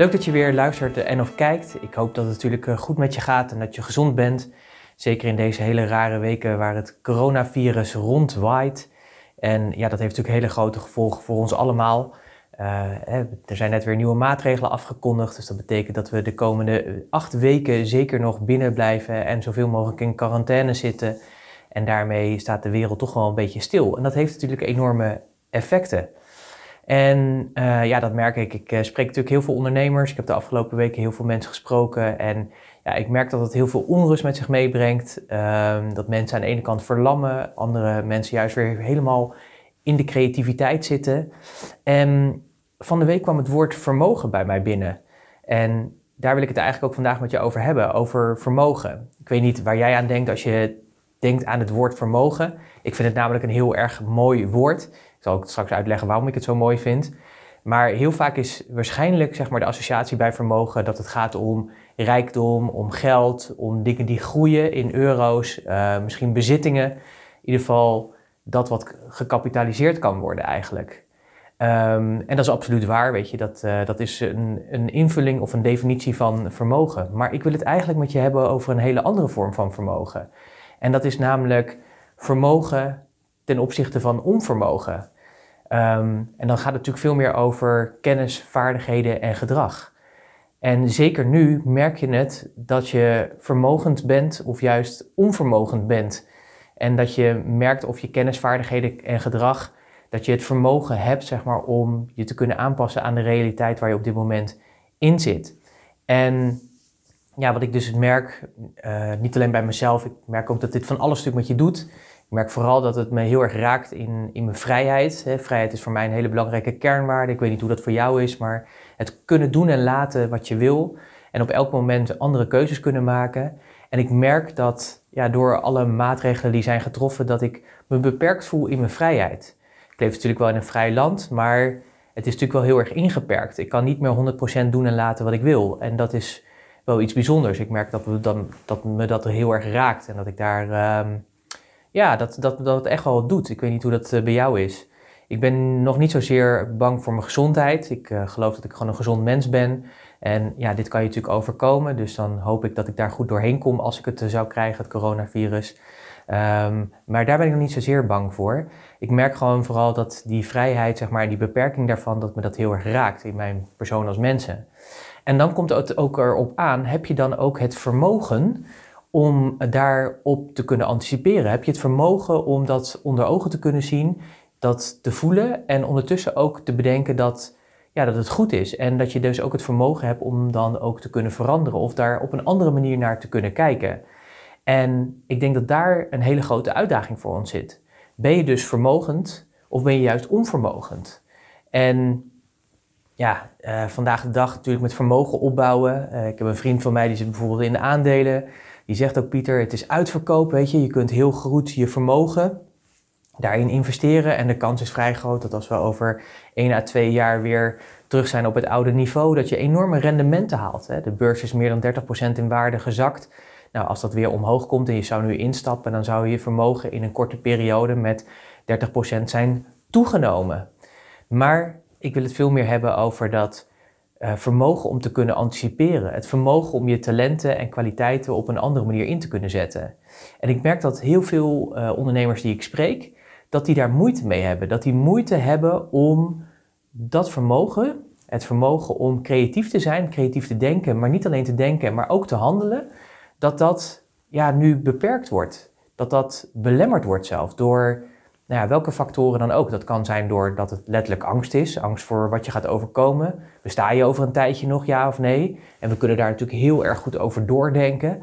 Leuk dat je weer luistert en of kijkt. Ik hoop dat het natuurlijk eh, goed met je gaat en dat je gezond bent. Zeker in deze hele rare weken waar het coronavirus rondwaait. En ja, dat heeft natuurlijk hele grote gevolgen voor ons allemaal. Uh, er zijn net weer nieuwe maatregelen afgekondigd. Dus dat betekent dat we de komende acht weken zeker nog binnen blijven en zoveel mogelijk in quarantaine zitten. En daarmee staat de wereld toch wel een beetje stil. En dat heeft natuurlijk enorme effecten. En uh, ja, dat merk ik. Ik uh, spreek natuurlijk heel veel ondernemers. Ik heb de afgelopen weken heel veel mensen gesproken. En ja, ik merk dat het heel veel onrust met zich meebrengt. Uh, dat mensen aan de ene kant verlammen, andere mensen juist weer helemaal in de creativiteit zitten. En van de week kwam het woord vermogen bij mij binnen. En daar wil ik het eigenlijk ook vandaag met je over hebben, over vermogen. Ik weet niet waar jij aan denkt als je denkt aan het woord vermogen. Ik vind het namelijk een heel erg mooi woord. Zal ook straks uitleggen waarom ik het zo mooi vind. Maar heel vaak is waarschijnlijk zeg maar, de associatie bij vermogen dat het gaat om rijkdom, om geld, om dingen die groeien in euro's, uh, misschien bezittingen. In ieder geval dat wat gecapitaliseerd kan worden eigenlijk. Um, en dat is absoluut waar, weet je. Dat, uh, dat is een, een invulling of een definitie van vermogen. Maar ik wil het eigenlijk met je hebben over een hele andere vorm van vermogen. En dat is namelijk vermogen ten opzichte van onvermogen. Um, en dan gaat het natuurlijk veel meer over kennis, vaardigheden en gedrag. En zeker nu merk je het dat je vermogend bent of juist onvermogend bent. En dat je merkt of je kennis, vaardigheden en gedrag, dat je het vermogen hebt zeg maar, om je te kunnen aanpassen aan de realiteit waar je op dit moment in zit. En ja, wat ik dus merk, uh, niet alleen bij mezelf, ik merk ook dat dit van alles stuk met je doet. Ik merk vooral dat het me heel erg raakt in, in mijn vrijheid. Hè. Vrijheid is voor mij een hele belangrijke kernwaarde. Ik weet niet hoe dat voor jou is, maar het kunnen doen en laten wat je wil. En op elk moment andere keuzes kunnen maken. En ik merk dat ja, door alle maatregelen die zijn getroffen, dat ik me beperkt voel in mijn vrijheid. Ik leef natuurlijk wel in een vrij land, maar het is natuurlijk wel heel erg ingeperkt. Ik kan niet meer 100% doen en laten wat ik wil. En dat is wel iets bijzonders. Ik merk dat, we dan, dat me dat heel erg raakt en dat ik daar... Um, ja, dat, dat, dat het echt wel doet. Ik weet niet hoe dat uh, bij jou is. Ik ben nog niet zozeer bang voor mijn gezondheid. Ik uh, geloof dat ik gewoon een gezond mens ben. En ja, dit kan je natuurlijk overkomen. Dus dan hoop ik dat ik daar goed doorheen kom als ik het uh, zou krijgen, het coronavirus. Um, maar daar ben ik nog niet zozeer bang voor. Ik merk gewoon vooral dat die vrijheid, zeg maar, die beperking daarvan, dat me dat heel erg raakt in mijn persoon als mensen. En dan komt het ook erop aan, heb je dan ook het vermogen om daarop te kunnen anticiperen? Heb je het vermogen om dat onder ogen te kunnen zien, dat te voelen en ondertussen ook te bedenken dat, ja, dat het goed is en dat je dus ook het vermogen hebt om dan ook te kunnen veranderen of daar op een andere manier naar te kunnen kijken? En ik denk dat daar een hele grote uitdaging voor ons zit. Ben je dus vermogend of ben je juist onvermogend? En ja, uh, vandaag de dag natuurlijk met vermogen opbouwen. Uh, ik heb een vriend van mij die zit bijvoorbeeld in de aandelen. Die zegt ook, Pieter, het is uitverkoop, weet je. Je kunt heel goed je vermogen daarin investeren. En de kans is vrij groot dat als we over 1 à 2 jaar weer terug zijn op het oude niveau, dat je enorme rendementen haalt. Hè. De beurs is meer dan 30% in waarde gezakt. Nou, als dat weer omhoog komt en je zou nu instappen, dan zou je vermogen in een korte periode met 30% zijn toegenomen. Maar ik wil het veel meer hebben over dat uh, vermogen om te kunnen anticiperen. Het vermogen om je talenten en kwaliteiten op een andere manier in te kunnen zetten. En ik merk dat heel veel uh, ondernemers die ik spreek, dat die daar moeite mee hebben. Dat die moeite hebben om dat vermogen, het vermogen om creatief te zijn, creatief te denken, maar niet alleen te denken, maar ook te handelen, dat dat ja, nu beperkt wordt. Dat dat belemmerd wordt zelf door nou ja, welke factoren dan ook. Dat kan zijn doordat het letterlijk angst is, angst voor wat je gaat overkomen. Besta je over een tijdje nog, ja of nee? En we kunnen daar natuurlijk heel erg goed over doordenken.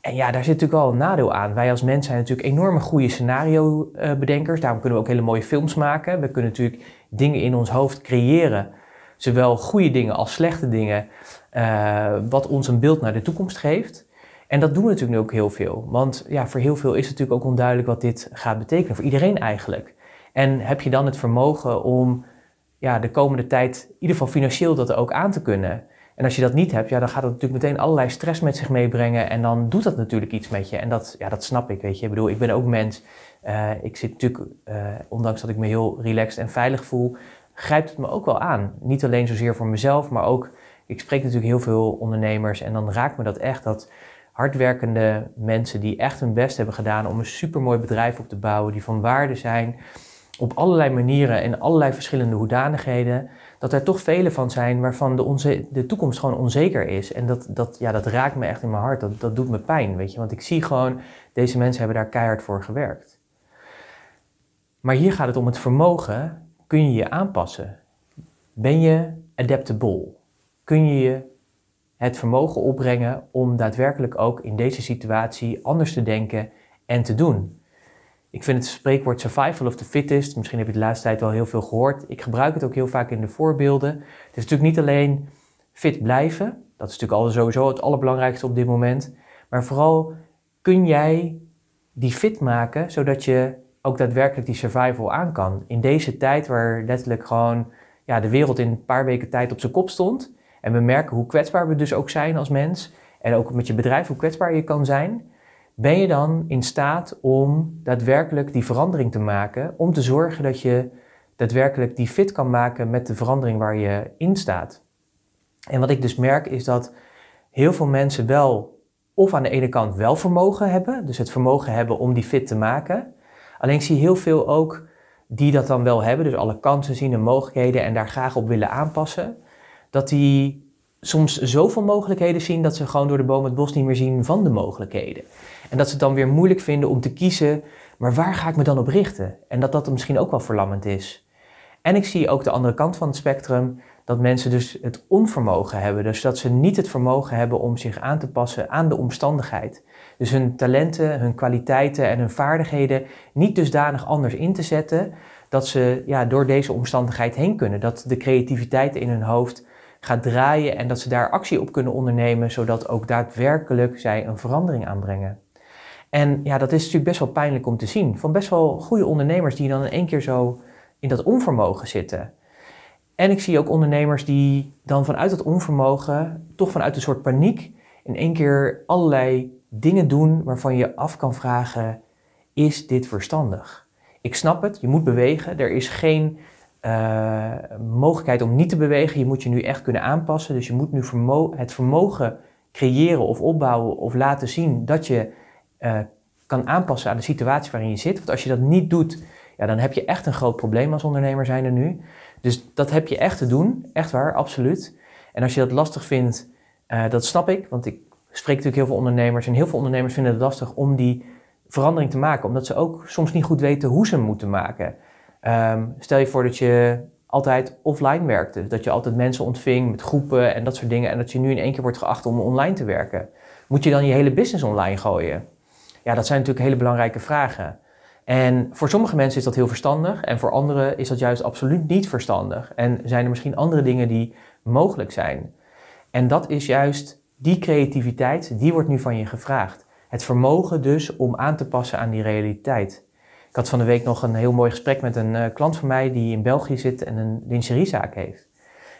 En ja, daar zit natuurlijk wel een nadeel aan. Wij als mens zijn natuurlijk enorme goede scenario-bedenkers. Daarom kunnen we ook hele mooie films maken. We kunnen natuurlijk dingen in ons hoofd creëren. Zowel goede dingen als slechte dingen. Uh, wat ons een beeld naar de toekomst geeft. En dat doen we natuurlijk nu ook heel veel. Want ja, voor heel veel is het natuurlijk ook onduidelijk wat dit gaat betekenen. Voor iedereen eigenlijk. En heb je dan het vermogen om ja, de komende tijd, in ieder geval financieel, dat ook aan te kunnen? En als je dat niet hebt, ja, dan gaat het natuurlijk meteen allerlei stress met zich meebrengen. En dan doet dat natuurlijk iets met je. En dat, ja, dat snap ik, weet je. Ik bedoel, ik ben ook mens. Uh, ik zit natuurlijk, uh, ondanks dat ik me heel relaxed en veilig voel, grijpt het me ook wel aan. Niet alleen zozeer voor mezelf, maar ook, ik spreek natuurlijk heel veel ondernemers. En dan raakt me dat echt, dat hardwerkende mensen die echt hun best hebben gedaan om een supermooi bedrijf op te bouwen, die van waarde zijn op allerlei manieren en allerlei verschillende hoedanigheden, dat er toch vele van zijn waarvan de, de toekomst gewoon onzeker is. En dat, dat, ja, dat raakt me echt in mijn hart, dat, dat doet me pijn, weet je. Want ik zie gewoon, deze mensen hebben daar keihard voor gewerkt. Maar hier gaat het om het vermogen, kun je je aanpassen? Ben je adaptable? Kun je je het vermogen opbrengen om daadwerkelijk ook in deze situatie anders te denken en te doen. Ik vind het spreekwoord survival of the fittest, misschien heb je de laatste tijd wel heel veel gehoord. Ik gebruik het ook heel vaak in de voorbeelden. Het is natuurlijk niet alleen fit blijven, dat is natuurlijk al sowieso het allerbelangrijkste op dit moment. Maar vooral kun jij die fit maken, zodat je ook daadwerkelijk die survival aan kan. In deze tijd waar letterlijk gewoon ja, de wereld in een paar weken tijd op zijn kop stond, en we merken hoe kwetsbaar we dus ook zijn als mens. En ook met je bedrijf, hoe kwetsbaar je kan zijn. Ben je dan in staat om daadwerkelijk die verandering te maken? Om te zorgen dat je daadwerkelijk die fit kan maken met de verandering waar je in staat. En wat ik dus merk is dat heel veel mensen wel of aan de ene kant wel vermogen hebben, dus het vermogen hebben om die fit te maken. Alleen ik zie heel veel ook die dat dan wel hebben, dus alle kansen zien en mogelijkheden en daar graag op willen aanpassen dat die soms zoveel mogelijkheden zien dat ze gewoon door de boom het bos niet meer zien van de mogelijkheden. En dat ze het dan weer moeilijk vinden om te kiezen, maar waar ga ik me dan op richten? En dat dat misschien ook wel verlammend is. En ik zie ook de andere kant van het spectrum, dat mensen dus het onvermogen hebben. Dus dat ze niet het vermogen hebben om zich aan te passen aan de omstandigheid. Dus hun talenten, hun kwaliteiten en hun vaardigheden niet dusdanig anders in te zetten, dat ze ja, door deze omstandigheid heen kunnen. Dat de creativiteit in hun hoofd gaat draaien en dat ze daar actie op kunnen ondernemen, zodat ook daadwerkelijk zij een verandering aanbrengen. En ja, dat is natuurlijk best wel pijnlijk om te zien. Van best wel goede ondernemers die dan in één keer zo in dat onvermogen zitten. En ik zie ook ondernemers die dan vanuit dat onvermogen, toch vanuit een soort paniek, in één keer allerlei dingen doen waarvan je af kan vragen: is dit verstandig? Ik snap het, je moet bewegen. Er is geen uh, mogelijkheid om niet te bewegen. Je moet je nu echt kunnen aanpassen. Dus je moet nu het vermogen creëren of opbouwen of laten zien dat je uh, kan aanpassen aan de situatie waarin je zit. Want als je dat niet doet, ja, dan heb je echt een groot probleem als ondernemer zijn er nu. Dus dat heb je echt te doen, echt waar, absoluut. En als je dat lastig vindt, uh, dat snap ik, want ik spreek natuurlijk heel veel ondernemers en heel veel ondernemers vinden het lastig om die verandering te maken, omdat ze ook soms niet goed weten hoe ze hem moeten maken. Um, stel je voor dat je altijd offline werkte. Dat je altijd mensen ontving met groepen en dat soort dingen. En dat je nu in één keer wordt geacht om online te werken. Moet je dan je hele business online gooien? Ja, dat zijn natuurlijk hele belangrijke vragen. En voor sommige mensen is dat heel verstandig en voor anderen is dat juist absoluut niet verstandig. En zijn er misschien andere dingen die mogelijk zijn. En dat is juist die creativiteit, die wordt nu van je gevraagd. Het vermogen dus om aan te passen aan die realiteit. Ik had van de week nog een heel mooi gesprek met een uh, klant van mij die in België zit en een lingeriezaak heeft.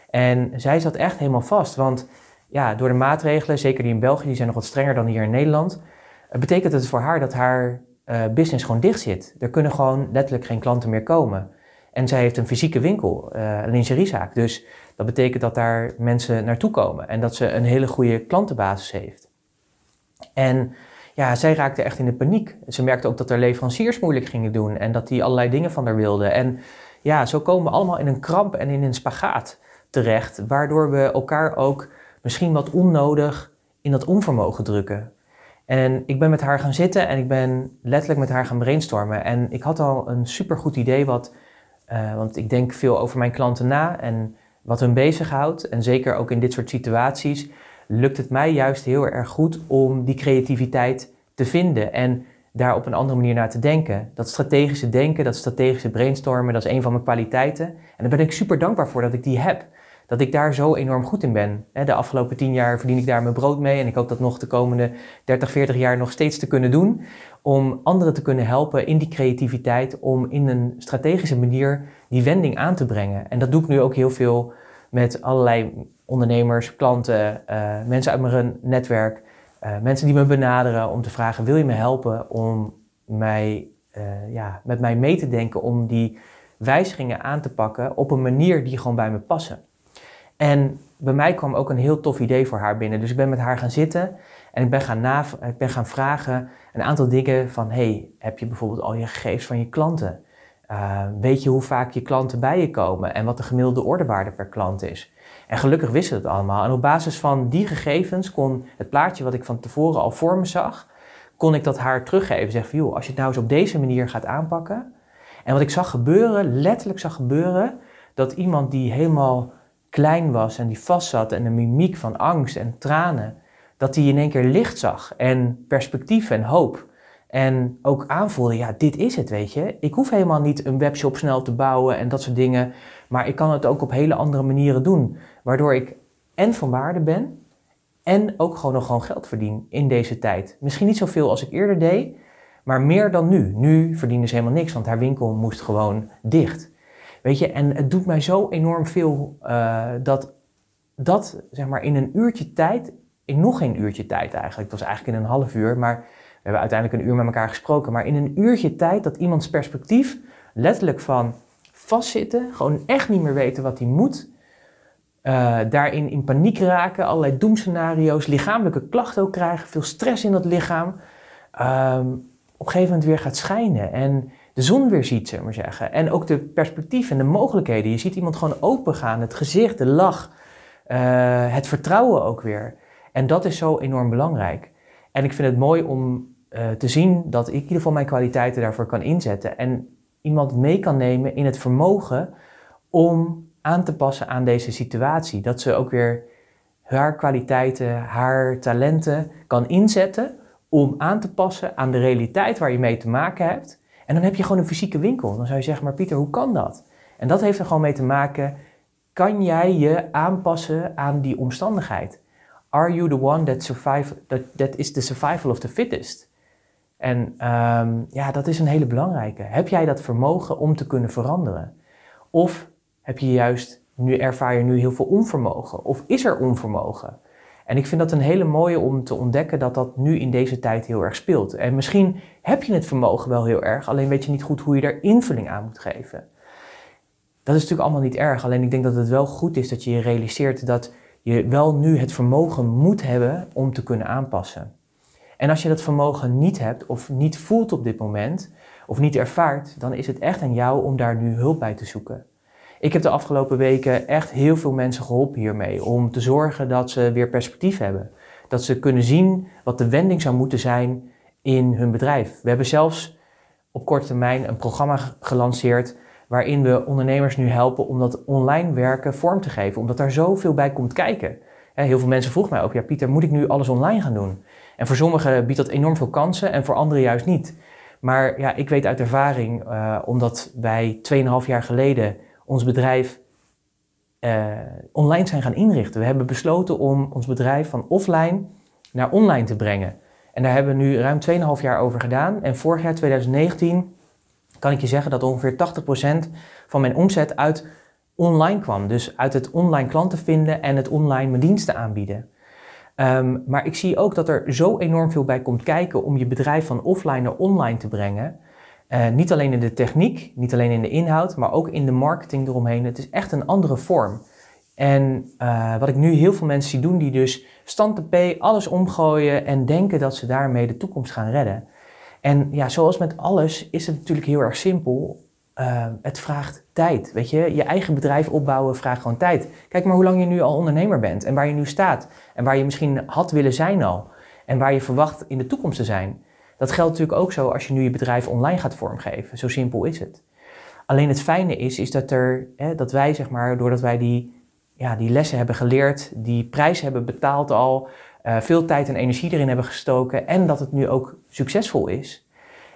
En zij zat echt helemaal vast, want ja, door de maatregelen, zeker die in België, die zijn nog wat strenger dan hier in Nederland, uh, betekent het voor haar dat haar uh, business gewoon dicht zit. Er kunnen gewoon letterlijk geen klanten meer komen. En zij heeft een fysieke winkel, een lingeriezaak. Dus dat betekent dat daar mensen naartoe komen en dat ze een hele goede klantenbasis heeft. En ja, zij raakte echt in de paniek. Ze merkte ook dat er leveranciers moeilijk gingen doen en dat die allerlei dingen van haar wilden. En ja, zo komen we allemaal in een kramp en in een spagaat terecht, waardoor we elkaar ook misschien wat onnodig in dat onvermogen drukken. En ik ben met haar gaan zitten en ik ben letterlijk met haar gaan brainstormen. En ik had al een supergoed idee, wat, uh, want ik denk veel over mijn klanten na en wat hun bezighoudt. En zeker ook in dit soort situaties lukt het mij juist heel erg goed om die creativiteit te vinden en daar op een andere manier naar te denken. Dat strategische denken, dat strategische brainstormen, dat is een van mijn kwaliteiten. En daar ben ik super dankbaar voor dat ik die heb dat ik daar zo enorm goed in ben. De afgelopen tien jaar verdien ik daar mijn brood mee en ik hoop dat nog de komende 30, 40 jaar nog steeds te kunnen doen. Om anderen te kunnen helpen in die creativiteit, om in een strategische manier die wending aan te brengen. En dat doe ik nu ook heel veel met allerlei ondernemers, klanten, uh, mensen uit mijn netwerk, uh, mensen die me benaderen om te vragen: wil je me helpen om mij, uh, ja, met mij mee te denken om die wijzigingen aan te pakken op een manier die gewoon bij me passen? En bij mij kwam ook een heel tof idee voor haar binnen. Dus ik ben met haar gaan zitten en ik ben gaan, ik ben gaan vragen een aantal dingen van... hey, heb je bijvoorbeeld al je gegevens van je klanten? Uh, weet je hoe vaak je klanten bij je komen en wat de gemiddelde orderwaarde per klant is? En gelukkig wisten we het allemaal. En op basis van die gegevens kon het plaatje wat ik van tevoren al voor me zag... kon ik dat haar teruggeven. Zeg van, joh, als je het nou eens op deze manier gaat aanpakken... En wat ik zag gebeuren, letterlijk zag gebeuren... dat iemand die helemaal klein was en die vast zat en een mimiek van angst en tranen, dat hij in één keer licht zag en perspectief en hoop. En ook aanvoelde, ja, dit is het, weet je. Ik hoef helemaal niet een webshop snel te bouwen en dat soort dingen, maar ik kan het ook op hele andere manieren doen, waardoor ik en van waarde ben en ook gewoon nog gewoon geld verdien in deze tijd. Misschien niet zoveel als ik eerder deed, maar meer dan nu. Nu verdiende ze helemaal niks, want haar winkel moest gewoon dicht. Weet je, en het doet mij zo enorm veel uh, dat dat, zeg maar, in een uurtje tijd, in nog geen uurtje tijd eigenlijk, het was eigenlijk in een half uur, maar hebben uiteindelijk een uur met elkaar gesproken, maar in een uurtje tijd dat iemands perspectief letterlijk van vastzitten, gewoon echt niet meer weten wat hij moet, uh, daarin in paniek raken, allerlei doemscenario's, lichamelijke klachten ook krijgen, veel stress in dat lichaam, um, op een gegeven moment weer gaat schijnen en de zon weer ziet, zeg maar zeggen. En ook de perspectief en de mogelijkheden. Je ziet iemand gewoon open gaan, het gezicht, de lach, uh, het vertrouwen ook weer. En dat is zo enorm belangrijk. En ik vind het mooi om uh, te zien dat ik in ieder geval mijn kwaliteiten daarvoor kan inzetten. En iemand mee kan nemen in het vermogen om aan te passen aan deze situatie. Dat ze ook weer haar kwaliteiten, haar talenten kan inzetten om aan te passen aan de realiteit waar je mee te maken hebt. En dan heb je gewoon een fysieke winkel. Dan zou je zeggen, maar Pieter, hoe kan dat? En dat heeft er gewoon mee te maken, kan jij je aanpassen aan die omstandigheid? Are you the one that, survive, that, that is the survival of the fittest? En um, ja, dat is een hele belangrijke. Heb jij dat vermogen om te kunnen veranderen? Of heb je juist, nu ervaar je nu heel veel onvermogen? Of is er onvermogen? En ik vind dat een hele mooie om te ontdekken dat dat nu in deze tijd heel erg speelt. En misschien heb je het vermogen wel heel erg, alleen weet je niet goed hoe je er invulling aan moet geven. Dat is natuurlijk allemaal niet erg, alleen ik denk dat het wel goed is dat je je realiseert dat je wel nu het vermogen moet hebben om te kunnen aanpassen. En als je dat vermogen niet hebt of niet voelt op dit moment, of niet ervaart, dan is het echt aan jou om daar nu hulp bij te zoeken. Ik heb de afgelopen weken echt heel veel mensen geholpen hiermee om te zorgen dat ze weer perspectief hebben. Dat ze kunnen zien wat de wending zou moeten zijn in hun bedrijf. We hebben zelfs op korte termijn een programma gelanceerd waarin we ondernemers nu helpen om dat online werken vorm te geven, omdat daar zoveel bij komt kijken. Heel veel mensen vroegen mij ook, ja Pieter, moet ik nu alles online gaan doen? En voor sommigen biedt dat enorm veel kansen en voor anderen juist niet. Maar ja, ik weet uit ervaring, uh, omdat wij 2,5 jaar geleden ons bedrijf uh, online zijn gaan inrichten. We hebben besloten om ons bedrijf van offline naar online te brengen. En daar hebben we nu ruim 2,5 jaar over gedaan. En vorig jaar, 2019, kan ik je zeggen dat ongeveer 80% van mijn omzet uit online kwam. Dus uit het online klanten vinden en het online mijn diensten aanbieden. Um, maar ik zie ook dat er zo enorm veel bij komt kijken om je bedrijf van offline naar online te brengen. Uh, niet alleen in de techniek, niet alleen in de inhoud, maar ook in de marketing eromheen. Het is echt een andere vorm. En uh, wat ik nu heel veel mensen zie doen, die dus stand alles omgooien en denken dat ze daarmee de toekomst gaan redden. En ja, zoals met alles is het natuurlijk heel erg simpel. Uh, het vraagt tijd. Weet je, je eigen bedrijf opbouwen vraagt gewoon tijd. Kijk maar hoe lang je nu al ondernemer bent en waar je nu staat en waar je misschien had willen zijn al. en waar je verwacht in de toekomst te zijn. Dat geldt natuurlijk ook zo als je nu je bedrijf online gaat vormgeven. Zo simpel is het. Alleen het fijne is, is dat, er, hè, dat wij, zeg maar, doordat wij die, ja, die lessen hebben geleerd, die prijs hebben betaald al, uh, veel tijd en energie erin hebben gestoken en dat het nu ook succesvol is,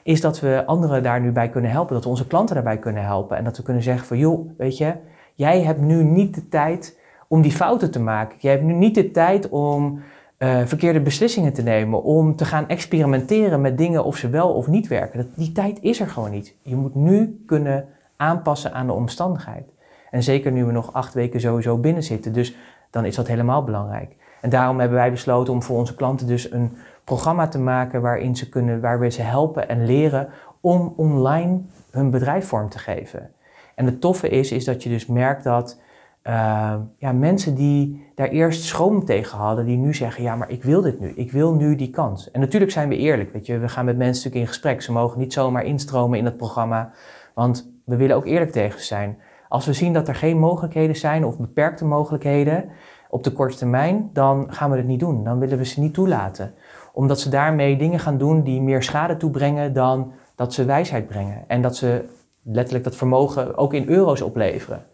is dat we anderen daar nu bij kunnen helpen, dat we onze klanten daarbij kunnen helpen en dat we kunnen zeggen van joh, weet je, jij hebt nu niet de tijd om die fouten te maken. Jij hebt nu niet de tijd om uh, verkeerde beslissingen te nemen, om te gaan experimenteren met dingen of ze wel of niet werken. Dat, die tijd is er gewoon niet. Je moet nu kunnen aanpassen aan de omstandigheid. En zeker nu we nog acht weken sowieso binnen zitten, dus dan is dat helemaal belangrijk. En daarom hebben wij besloten om voor onze klanten dus een programma te maken waarin ze kunnen, waar we ze helpen en leren om online hun bedrijf vorm te geven. En het toffe is, is dat je dus merkt dat uh, ja, mensen die daar eerst schroom tegen hadden, die nu zeggen, ja, maar ik wil dit nu, ik wil nu die kans. En natuurlijk zijn we eerlijk, weet je, we gaan met mensen natuurlijk in gesprek. Ze mogen niet zomaar instromen in het programma, want we willen ook eerlijk tegen ze zijn. Als we zien dat er geen mogelijkheden zijn of beperkte mogelijkheden op de korte termijn, dan gaan we het niet doen. Dan willen we ze niet toelaten. Omdat ze daarmee dingen gaan doen die meer schade toebrengen dan dat ze wijsheid brengen. En dat ze letterlijk dat vermogen ook in euro's opleveren.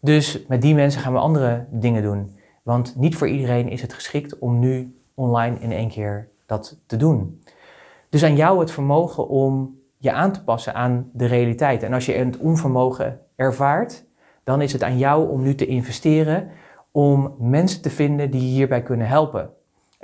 Dus met die mensen gaan we andere dingen doen. Want niet voor iedereen is het geschikt om nu online in één keer dat te doen. Dus aan jou het vermogen om je aan te passen aan de realiteit. En als je het onvermogen ervaart, dan is het aan jou om nu te investeren om mensen te vinden die je hierbij kunnen helpen.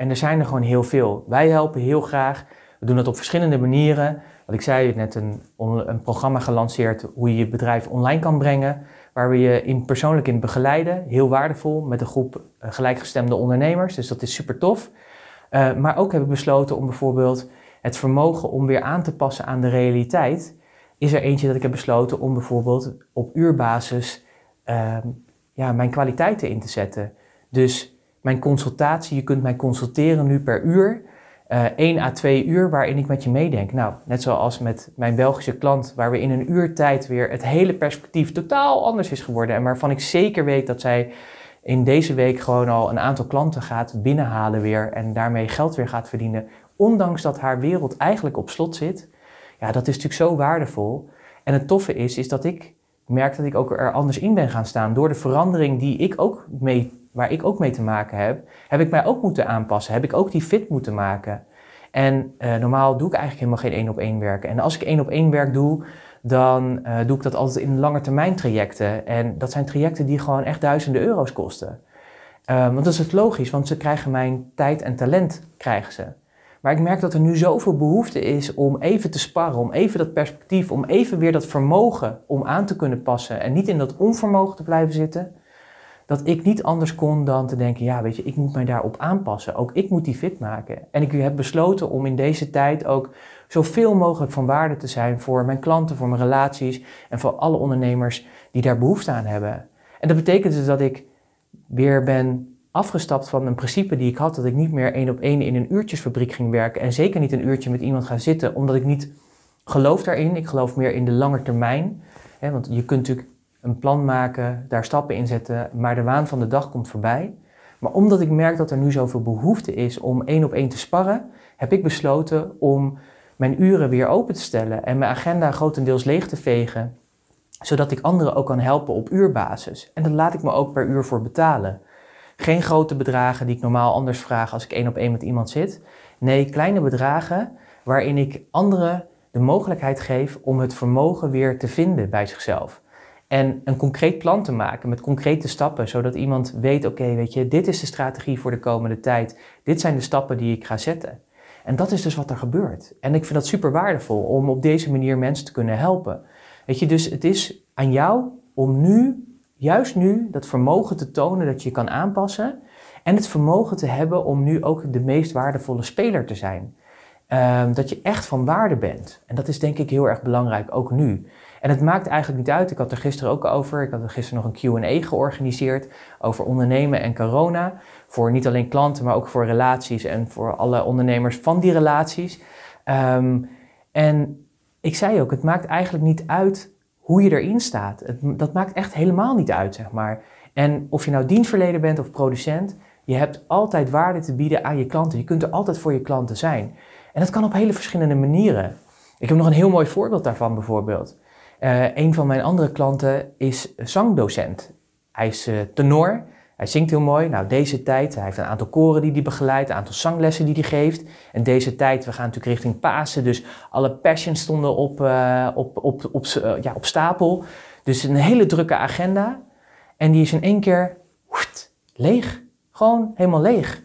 En er zijn er gewoon heel veel. Wij helpen heel graag. We doen dat op verschillende manieren. Wat ik zei, net een, een programma gelanceerd hoe je je bedrijf online kan brengen waar we je in persoonlijk in begeleiden. Heel waardevol met een groep uh, gelijkgestemde ondernemers, dus dat is super tof. Uh, maar ook hebben we besloten om bijvoorbeeld het vermogen om weer aan te passen aan de realiteit. Is er eentje dat ik heb besloten om bijvoorbeeld op uurbasis uh, ja, mijn kwaliteiten in te zetten. Dus mijn consultatie, je kunt mij consulteren nu per uur uh, eh, 1 à 2 uur waarin ik met je meedenk. Nou, net zoals met mijn Belgische klant, waar we in een uur tijd weer het hele perspectief totaal anders is geworden. En waarvan ik zeker weet dat zij in deze week gewoon al een aantal klanten gaat binnenhalen weer en daarmee geld weer gaat verdienen. Ondanks dat haar wereld eigenlijk op slot zit. Ja, dat is natuurlijk zo waardevol. En het toffe is, is dat ik merk dat ik ook er anders in ben gaan staan. Door de verandering die ik ook mee waar ik ook mee te maken heb, heb ik mij ook moeten aanpassen. Heb ik ook die fit moeten maken. En uh, normaal doe ik eigenlijk helemaal geen één op één werken. En als ik één op één werk doe, dan uh, doe ik dat altijd in lange termijn trajecten. En dat zijn trajecten die gewoon echt duizenden euro's kosten. Um, want dat is het logisch, want ze krijgen mijn tijd en talent, krijgen ze. Maar ik merk dat er nu zoveel behoefte is om even te sparren, om even dat perspectief, om even weer dat vermogen om aan te kunnen passen en niet in dat onvermogen te blijven zitten dat ik niet anders kon dan te denken, ja weet je, ik moet mij daarop aanpassen. Ook ik moet die fit maken. En ik heb besloten om in deze tijd ook zoveel mogelijk van waarde te zijn voor mijn klanten, voor mijn relaties en voor alle ondernemers die daar behoefte aan hebben. En dat betekent dus dat ik weer ben afgestapt van een principe die ik had, dat ik niet meer één op één in een uurtjesfabriek ging werken en zeker niet een uurtje met iemand gaan zitten, omdat ik niet geloof daarin. Ik geloof meer in de lange termijn. want je kunt natuurlijk een plan maken, daar stappen in zetten, maar de waan van de dag komt voorbij. Maar omdat ik merk dat er nu zoveel behoefte is om één op één te sparren, heb ik besloten om mijn uren weer open te stellen en mijn agenda grotendeels leeg te vegen, zodat ik anderen ook kan helpen op uurbasis. En daar laat ik me ook per uur voor betalen. Geen grote bedragen die ik normaal anders vraag als ik één op één met iemand zit. Nee, kleine bedragen waarin ik anderen de mogelijkheid geef om het vermogen weer te vinden bij zichzelf. En een concreet plan te maken met concrete stappen, zodat iemand weet, oké, weet je, dit is de strategie voor de komende tijd. Dit zijn de stappen die ik ga zetten. En dat is dus wat er gebeurt. En ik vind dat super waardevol om op deze manier mensen te kunnen helpen. Weet je, dus het is aan jou om nu, juist nu, dat vermogen te tonen dat je kan aanpassen. En het vermogen te hebben om nu ook de meest waardevolle speler te zijn. Um, dat je echt van waarde bent. En dat is denk ik heel erg belangrijk, ook nu. En het maakt eigenlijk niet uit. Ik had er gisteren ook over. Ik had er gisteren nog een QA georganiseerd over ondernemen en corona. Voor niet alleen klanten, maar ook voor relaties en voor alle ondernemers van die relaties. Um, en ik zei ook, het maakt eigenlijk niet uit hoe je erin staat. Dat maakt echt helemaal niet uit, zeg maar. En of je nou dienstverlener bent of producent, Je hebt altijd waarde te bieden aan je klanten. Je kunt er altijd voor je klanten zijn. En dat kan op hele verschillende manieren. Ik heb nog een heel mooi voorbeeld daarvan bijvoorbeeld. Uh, een van mijn andere klanten is zangdocent. Hij is uh, tenor, hij zingt heel mooi. Nou, deze tijd, hij heeft een aantal koren die hij begeleidt, een aantal zanglessen die hij geeft. En deze tijd, we gaan natuurlijk richting Pasen, dus alle passions stonden op, uh, op, op, op, ja, op stapel. Dus een hele drukke agenda. En die is in één keer leeg. Gewoon helemaal leeg.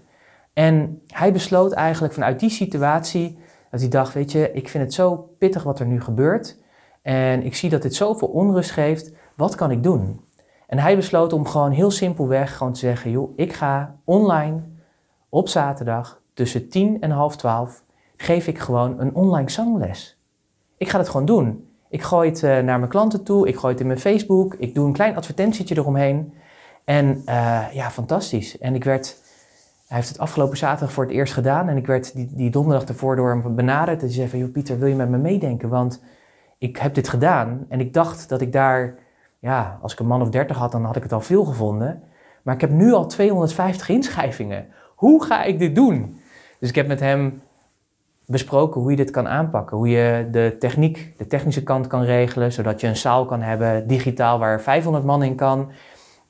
En hij besloot eigenlijk vanuit die situatie dat hij dacht, weet je, ik vind het zo pittig wat er nu gebeurt. En ik zie dat dit zoveel onrust geeft. Wat kan ik doen? En hij besloot om gewoon heel simpelweg gewoon te zeggen, joh, ik ga online op zaterdag tussen 10 en half 12 geef ik gewoon een online zangles. Ik ga het gewoon doen. Ik gooi het uh, naar mijn klanten toe, ik gooi het in mijn Facebook, ik doe een klein advertentietje eromheen. En uh, ja, fantastisch. En ik werd, hij heeft het afgelopen zaterdag voor het eerst gedaan en ik werd die, die donderdag ervoor door hem benaderd. En zei van, joh Pieter, wil je met me meedenken? Want ik heb dit gedaan en ik dacht dat ik daar, ja, als ik een man of 30 had, dan had ik het al veel gevonden. Maar ik heb nu al 250 inschrijvingen. Hoe ga ik dit doen? Dus ik heb met hem besproken hoe je dit kan aanpakken. Hoe je de techniek, de technische kant kan regelen, zodat je een zaal kan hebben, digitaal, waar 500 man in kan.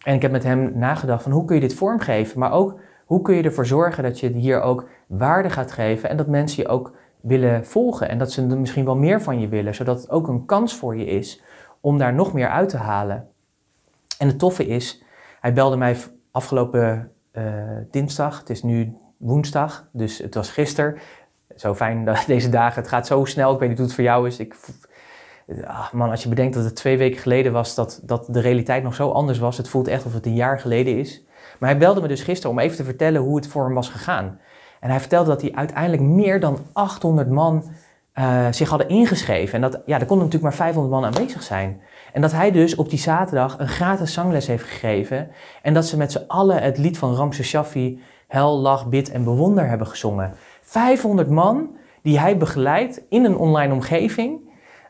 En ik heb met hem nagedacht van hoe kun je dit vormgeven, maar ook hoe kun je ervoor zorgen dat je hier ook waarde gaat geven en dat mensen je ook willen volgen en dat ze misschien wel meer van je willen, zodat het ook een kans voor je is om daar nog meer uit te halen. En het toffe is, hij belde mij afgelopen uh, dinsdag, het is nu woensdag, dus het was gisteren. Zo fijn dat deze dagen, het gaat zo snel, ik weet niet hoe het voor jou is. Ik, ah, man, als je bedenkt dat het twee weken geleden was, dat, dat de realiteit nog zo anders was, het voelt echt alsof het een jaar geleden is. Maar hij belde me dus gisteren om even te vertellen hoe het voor hem was gegaan. En hij vertelde dat hij uiteindelijk meer dan 800 man uh, zich hadden ingeschreven. En dat, ja, er konden natuurlijk maar 500 man aanwezig zijn. En dat hij dus op die zaterdag een gratis zangles heeft gegeven. En dat ze met z'n allen het lied van Ramses Shaffi, Hel, Lach, Bid en Bewonder hebben gezongen. 500 man die hij begeleidt in een online omgeving.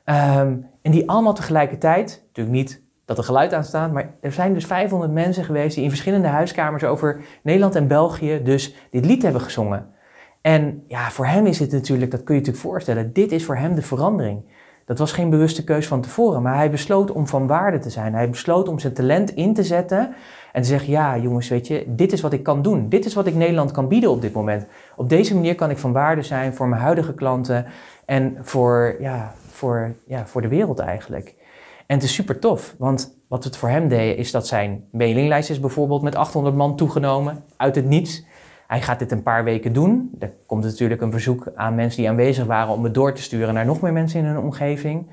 Um, en die allemaal tegelijkertijd, natuurlijk niet dat er geluid aan staat. Maar er zijn dus 500 mensen geweest die in verschillende huiskamers over Nederland en België dus dit lied hebben gezongen. En ja, voor hem is het natuurlijk, dat kun je natuurlijk voorstellen, dit is voor hem de verandering. Dat was geen bewuste keus van tevoren, maar hij besloot om van waarde te zijn. Hij besloot om zijn talent in te zetten en te zeggen, ja jongens, weet je, dit is wat ik kan doen. Dit is wat ik Nederland kan bieden op dit moment. Op deze manier kan ik van waarde zijn voor mijn huidige klanten en voor, ja, voor, ja, voor de wereld eigenlijk. En het is super tof, want wat het voor hem deed is dat zijn mailinglijst is bijvoorbeeld met 800 man toegenomen uit het niets. Hij gaat dit een paar weken doen. Er komt natuurlijk een verzoek aan mensen die aanwezig waren om het door te sturen naar nog meer mensen in hun omgeving.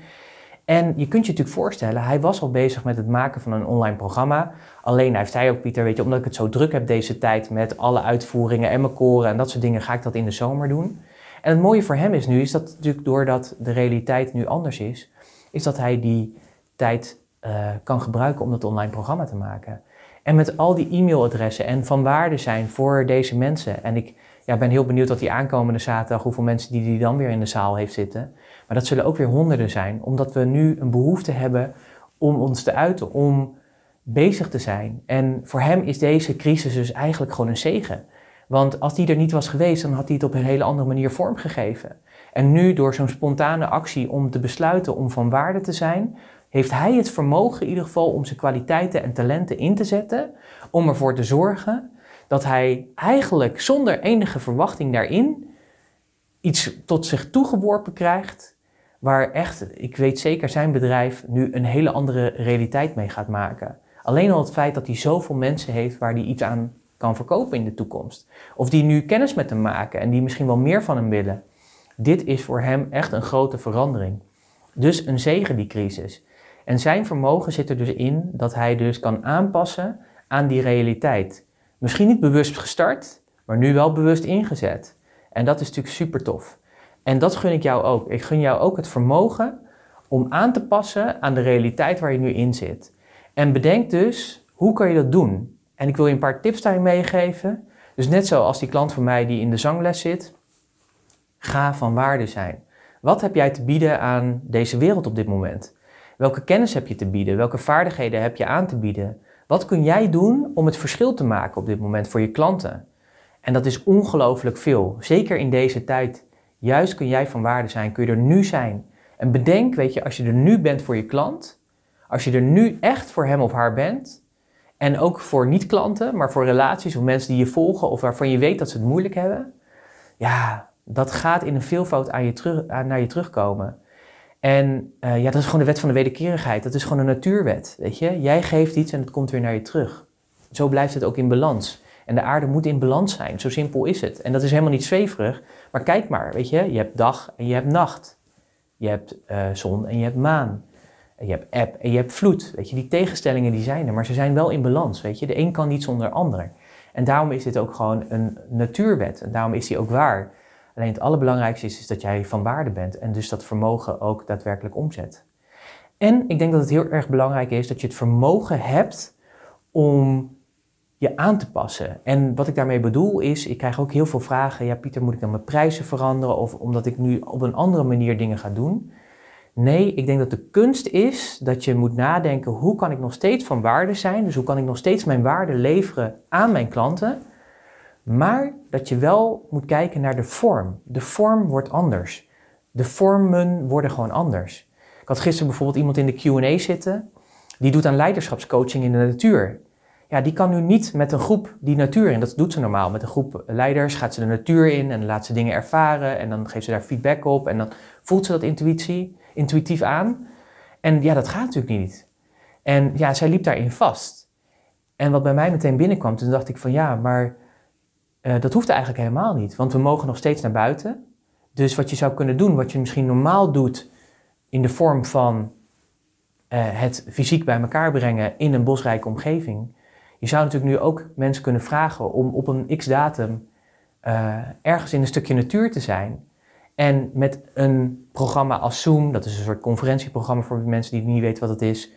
En je kunt je natuurlijk voorstellen, hij was al bezig met het maken van een online programma. Alleen hij zei ook, Pieter, weet je, omdat ik het zo druk heb deze tijd met alle uitvoeringen en mijn koren en dat soort dingen, ga ik dat in de zomer doen. En het mooie voor hem is nu, is dat natuurlijk doordat de realiteit nu anders is, is dat hij die tijd uh, kan gebruiken om dat online programma te maken. En met al die e-mailadressen en van waarde zijn voor deze mensen. En ik ja, ben heel benieuwd wat die aankomende zaterdag, hoeveel mensen die die dan weer in de zaal heeft zitten. Maar dat zullen ook weer honderden zijn, omdat we nu een behoefte hebben om ons te uiten, om bezig te zijn. En voor hem is deze crisis dus eigenlijk gewoon een zegen. Want als die er niet was geweest, dan had hij het op een hele andere manier vormgegeven. En nu door zo'n spontane actie om te besluiten om van waarde te zijn, heeft hij het vermogen in ieder geval om zijn kwaliteiten en talenten in te zetten, om ervoor te zorgen dat hij eigenlijk zonder enige verwachting daarin iets tot zich toegeworpen krijgt, waar echt, ik weet zeker, zijn bedrijf nu een hele andere realiteit mee gaat maken. Alleen al het feit dat hij zoveel mensen heeft waar hij iets aan kan verkopen in de toekomst. Of die nu kennis met hem maken en die misschien wel meer van hem willen. Dit is voor hem echt een grote verandering. Dus een zegen die crisis. En zijn vermogen zit er dus in dat hij dus kan aanpassen aan die realiteit. Misschien niet bewust gestart, maar nu wel bewust ingezet. En dat is natuurlijk super tof. En dat gun ik jou ook. Ik gun jou ook het vermogen om aan te passen aan de realiteit waar je nu in zit. En bedenk dus, hoe kan je dat doen? En ik wil je een paar tips daarin meegeven. Dus net zoals die klant van mij die in de zangles zit, ga van waarde zijn. Wat heb jij te bieden aan deze wereld op dit moment? Welke kennis heb je te bieden? Welke vaardigheden heb je aan te bieden? Wat kun jij doen om het verschil te maken op dit moment voor je klanten? En dat is ongelooflijk veel. Zeker in deze tijd. Juist kun jij van waarde zijn, kun je er nu zijn. En bedenk, weet je, als je er nu bent voor je klant, als je er nu echt voor hem of haar bent, en ook voor niet-klanten, maar voor relaties of mensen die je volgen of waarvan je weet dat ze het moeilijk hebben, ja, dat gaat in een veelvoud aan je terug, aan, naar je terugkomen. En uh, ja, dat is gewoon de wet van de wederkerigheid. Dat is gewoon een natuurwet, weet je. Jij geeft iets en het komt weer naar je terug. Zo blijft het ook in balans. En de aarde moet in balans zijn. Zo simpel is het. En dat is helemaal niet zweverig. Maar kijk maar, weet je. Je hebt dag en je hebt nacht. Je hebt uh, zon en je hebt maan. Je hebt eb en je hebt vloed. Weet je, die tegenstellingen die zijn er. Maar ze zijn wel in balans, weet je. De een kan niet zonder de ander. En daarom is dit ook gewoon een natuurwet. En daarom is die ook waar. Alleen het allerbelangrijkste is, is dat jij van waarde bent en dus dat vermogen ook daadwerkelijk omzet. En ik denk dat het heel erg belangrijk is dat je het vermogen hebt om je aan te passen. En wat ik daarmee bedoel is, ik krijg ook heel veel vragen. Ja, Pieter, moet ik dan mijn prijzen veranderen of omdat ik nu op een andere manier dingen ga doen? Nee, ik denk dat de kunst is dat je moet nadenken, hoe kan ik nog steeds van waarde zijn? Dus hoe kan ik nog steeds mijn waarde leveren aan mijn klanten? Maar dat je wel moet kijken naar de vorm. De vorm wordt anders. De vormen worden gewoon anders. Ik had gisteren bijvoorbeeld iemand in de QA zitten. Die doet aan leiderschapscoaching in de natuur. Ja, die kan nu niet met een groep die natuur in. Dat doet ze normaal. Met een groep leiders gaat ze de natuur in en laat ze dingen ervaren. En dan geeft ze daar feedback op. En dan voelt ze dat intuïtie, intuïtief aan. En ja, dat gaat natuurlijk niet. En ja, zij liep daarin vast. En wat bij mij meteen binnenkwam, toen dacht ik van ja, maar uh, dat hoeft eigenlijk helemaal niet, want we mogen nog steeds naar buiten. Dus wat je zou kunnen doen, wat je misschien normaal doet in de vorm van uh, het fysiek bij elkaar brengen in een bosrijke omgeving. Je zou natuurlijk nu ook mensen kunnen vragen om op een x-datum uh, ergens in een stukje natuur te zijn. En met een programma als Zoom, dat is een soort conferentieprogramma voor mensen die niet weten wat het is,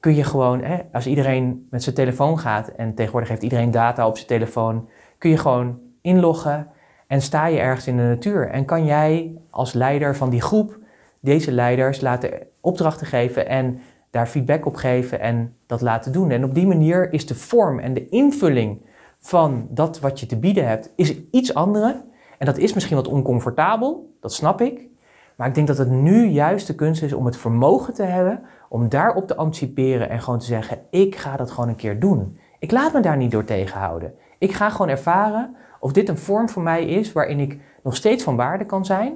kun je gewoon, hè, als iedereen met zijn telefoon gaat en tegenwoordig heeft iedereen data op zijn telefoon, kun je gewoon inloggen en sta je ergens in de natuur. En kan jij als leider van die groep deze leiders laten opdrachten geven en daar feedback op geven en dat laten doen. En op die manier is de vorm en de invulling van dat wat je te bieden hebt, is iets andere. En dat is misschien wat oncomfortabel, dat snap ik. Maar ik denk dat het nu juist de kunst is om het vermogen te hebben om daarop te anticiperen en gewoon te zeggen: ik ga dat gewoon een keer doen. Ik laat me daar niet door tegenhouden. Ik ga gewoon ervaren of dit een vorm voor mij is waarin ik nog steeds van waarde kan zijn,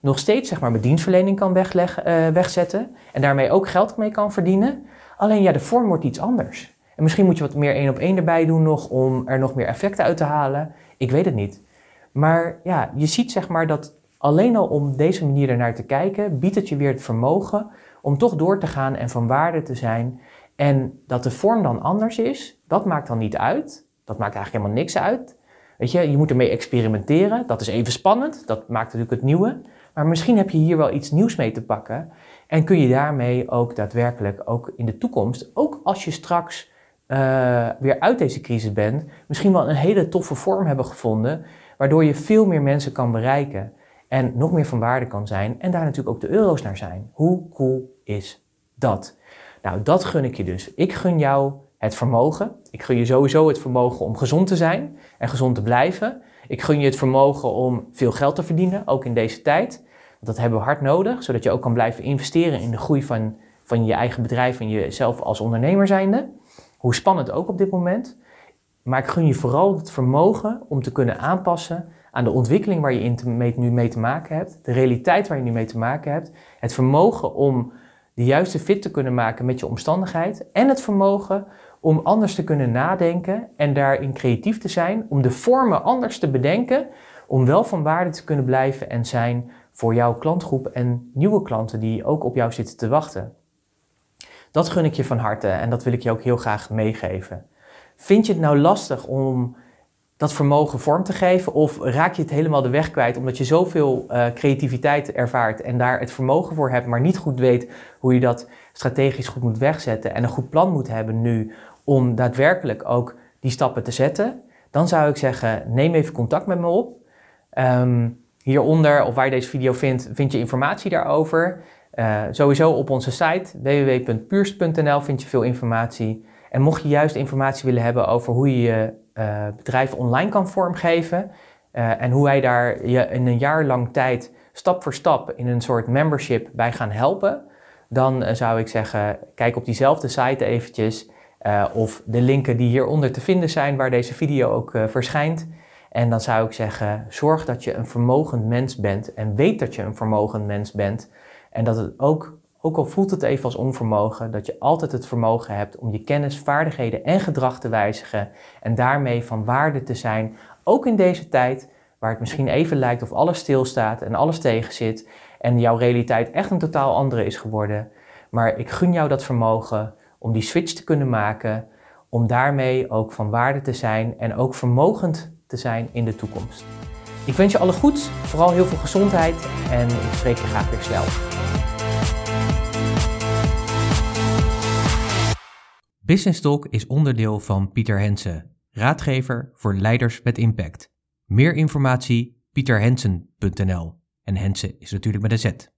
nog steeds zeg maar mijn dienstverlening kan wegleggen, uh, wegzetten en daarmee ook geld mee kan verdienen. Alleen ja, de vorm wordt iets anders. En misschien moet je wat meer één op één erbij doen nog om er nog meer effecten uit te halen. Ik weet het niet. Maar ja, je ziet zeg maar dat alleen al om deze manier ernaar te kijken, biedt het je weer het vermogen om toch door te gaan en van waarde te zijn. En dat de vorm dan anders is, dat maakt dan niet uit. Dat maakt eigenlijk helemaal niks uit. Weet je, je moet ermee experimenteren. Dat is even spannend. Dat maakt natuurlijk het nieuwe. Maar misschien heb je hier wel iets nieuws mee te pakken. En kun je daarmee ook daadwerkelijk, ook in de toekomst, ook als je straks uh, weer uit deze crisis bent, misschien wel een hele toffe vorm hebben gevonden. Waardoor je veel meer mensen kan bereiken. En nog meer van waarde kan zijn. En daar natuurlijk ook de euro's naar zijn. Hoe cool is dat? Nou, dat gun ik je dus. Ik gun jou het vermogen. Ik gun je sowieso het vermogen om gezond te zijn en gezond te blijven. Ik gun je het vermogen om veel geld te verdienen, ook in deze tijd. Dat hebben we hard nodig, zodat je ook kan blijven investeren in de groei van, van je eigen bedrijf en jezelf als ondernemer zijnde. Hoe spannend ook op dit moment. Maar ik gun je vooral het vermogen om te kunnen aanpassen aan de ontwikkeling waar je in te, nu mee te maken hebt, de realiteit waar je nu mee te maken hebt, het vermogen om de juiste fit te kunnen maken met je omstandigheid en het vermogen om anders te kunnen nadenken en daarin creatief te zijn, om de vormen anders te bedenken, om wel van waarde te kunnen blijven en zijn voor jouw klantgroep en nieuwe klanten die ook op jou zitten te wachten. Dat gun ik je van harte en dat wil ik je ook heel graag meegeven. Vind je het nou lastig om dat vermogen vorm te geven? Of raak je het helemaal de weg kwijt omdat je zoveel uh, creativiteit ervaart en daar het vermogen voor hebt, maar niet goed weet hoe je dat strategisch goed moet wegzetten en een goed plan moet hebben nu om daadwerkelijk ook die stappen te zetten? Dan zou ik zeggen, neem even contact met me op. Um, hieronder, of waar je deze video vindt, vind je informatie daarover. Uh, sowieso op onze site www.puurst.nl vind je veel informatie. En mocht je juist informatie willen hebben over hoe je je uh, bedrijf online kan vormgeven uh, en hoe wij daar je in een jaar lang tijd stap voor stap in een soort membership bij gaan helpen, dan uh, zou ik zeggen, kijk op diezelfde site eventjes of de linken die hieronder te vinden zijn waar deze video ook verschijnt. En dan zou ik zeggen, zorg dat je een vermogend mens bent en weet dat je een vermogend mens bent. En dat het ook, ook al voelt het even als onvermogen, dat je altijd het vermogen hebt om je kennis, vaardigheden en gedrag te wijzigen en daarmee van waarde te zijn, ook in deze tijd waar het misschien even lijkt of alles stilstaat en alles tegenzit en jouw realiteit echt een totaal andere is geworden. Maar ik gun jou dat vermogen om die switch te kunnen maken, om daarmee ook van waarde te zijn en ook vermogend te zijn in de toekomst. Ik wens je alle goeds, vooral heel veel gezondheid en ik spreek je graag weer snel. Business Talk is onderdeel van Pieter Hensen, raadgever voor leiders met impact. Meer informatie pieterhensen.nl en Hensen is natuurlijk met een Z.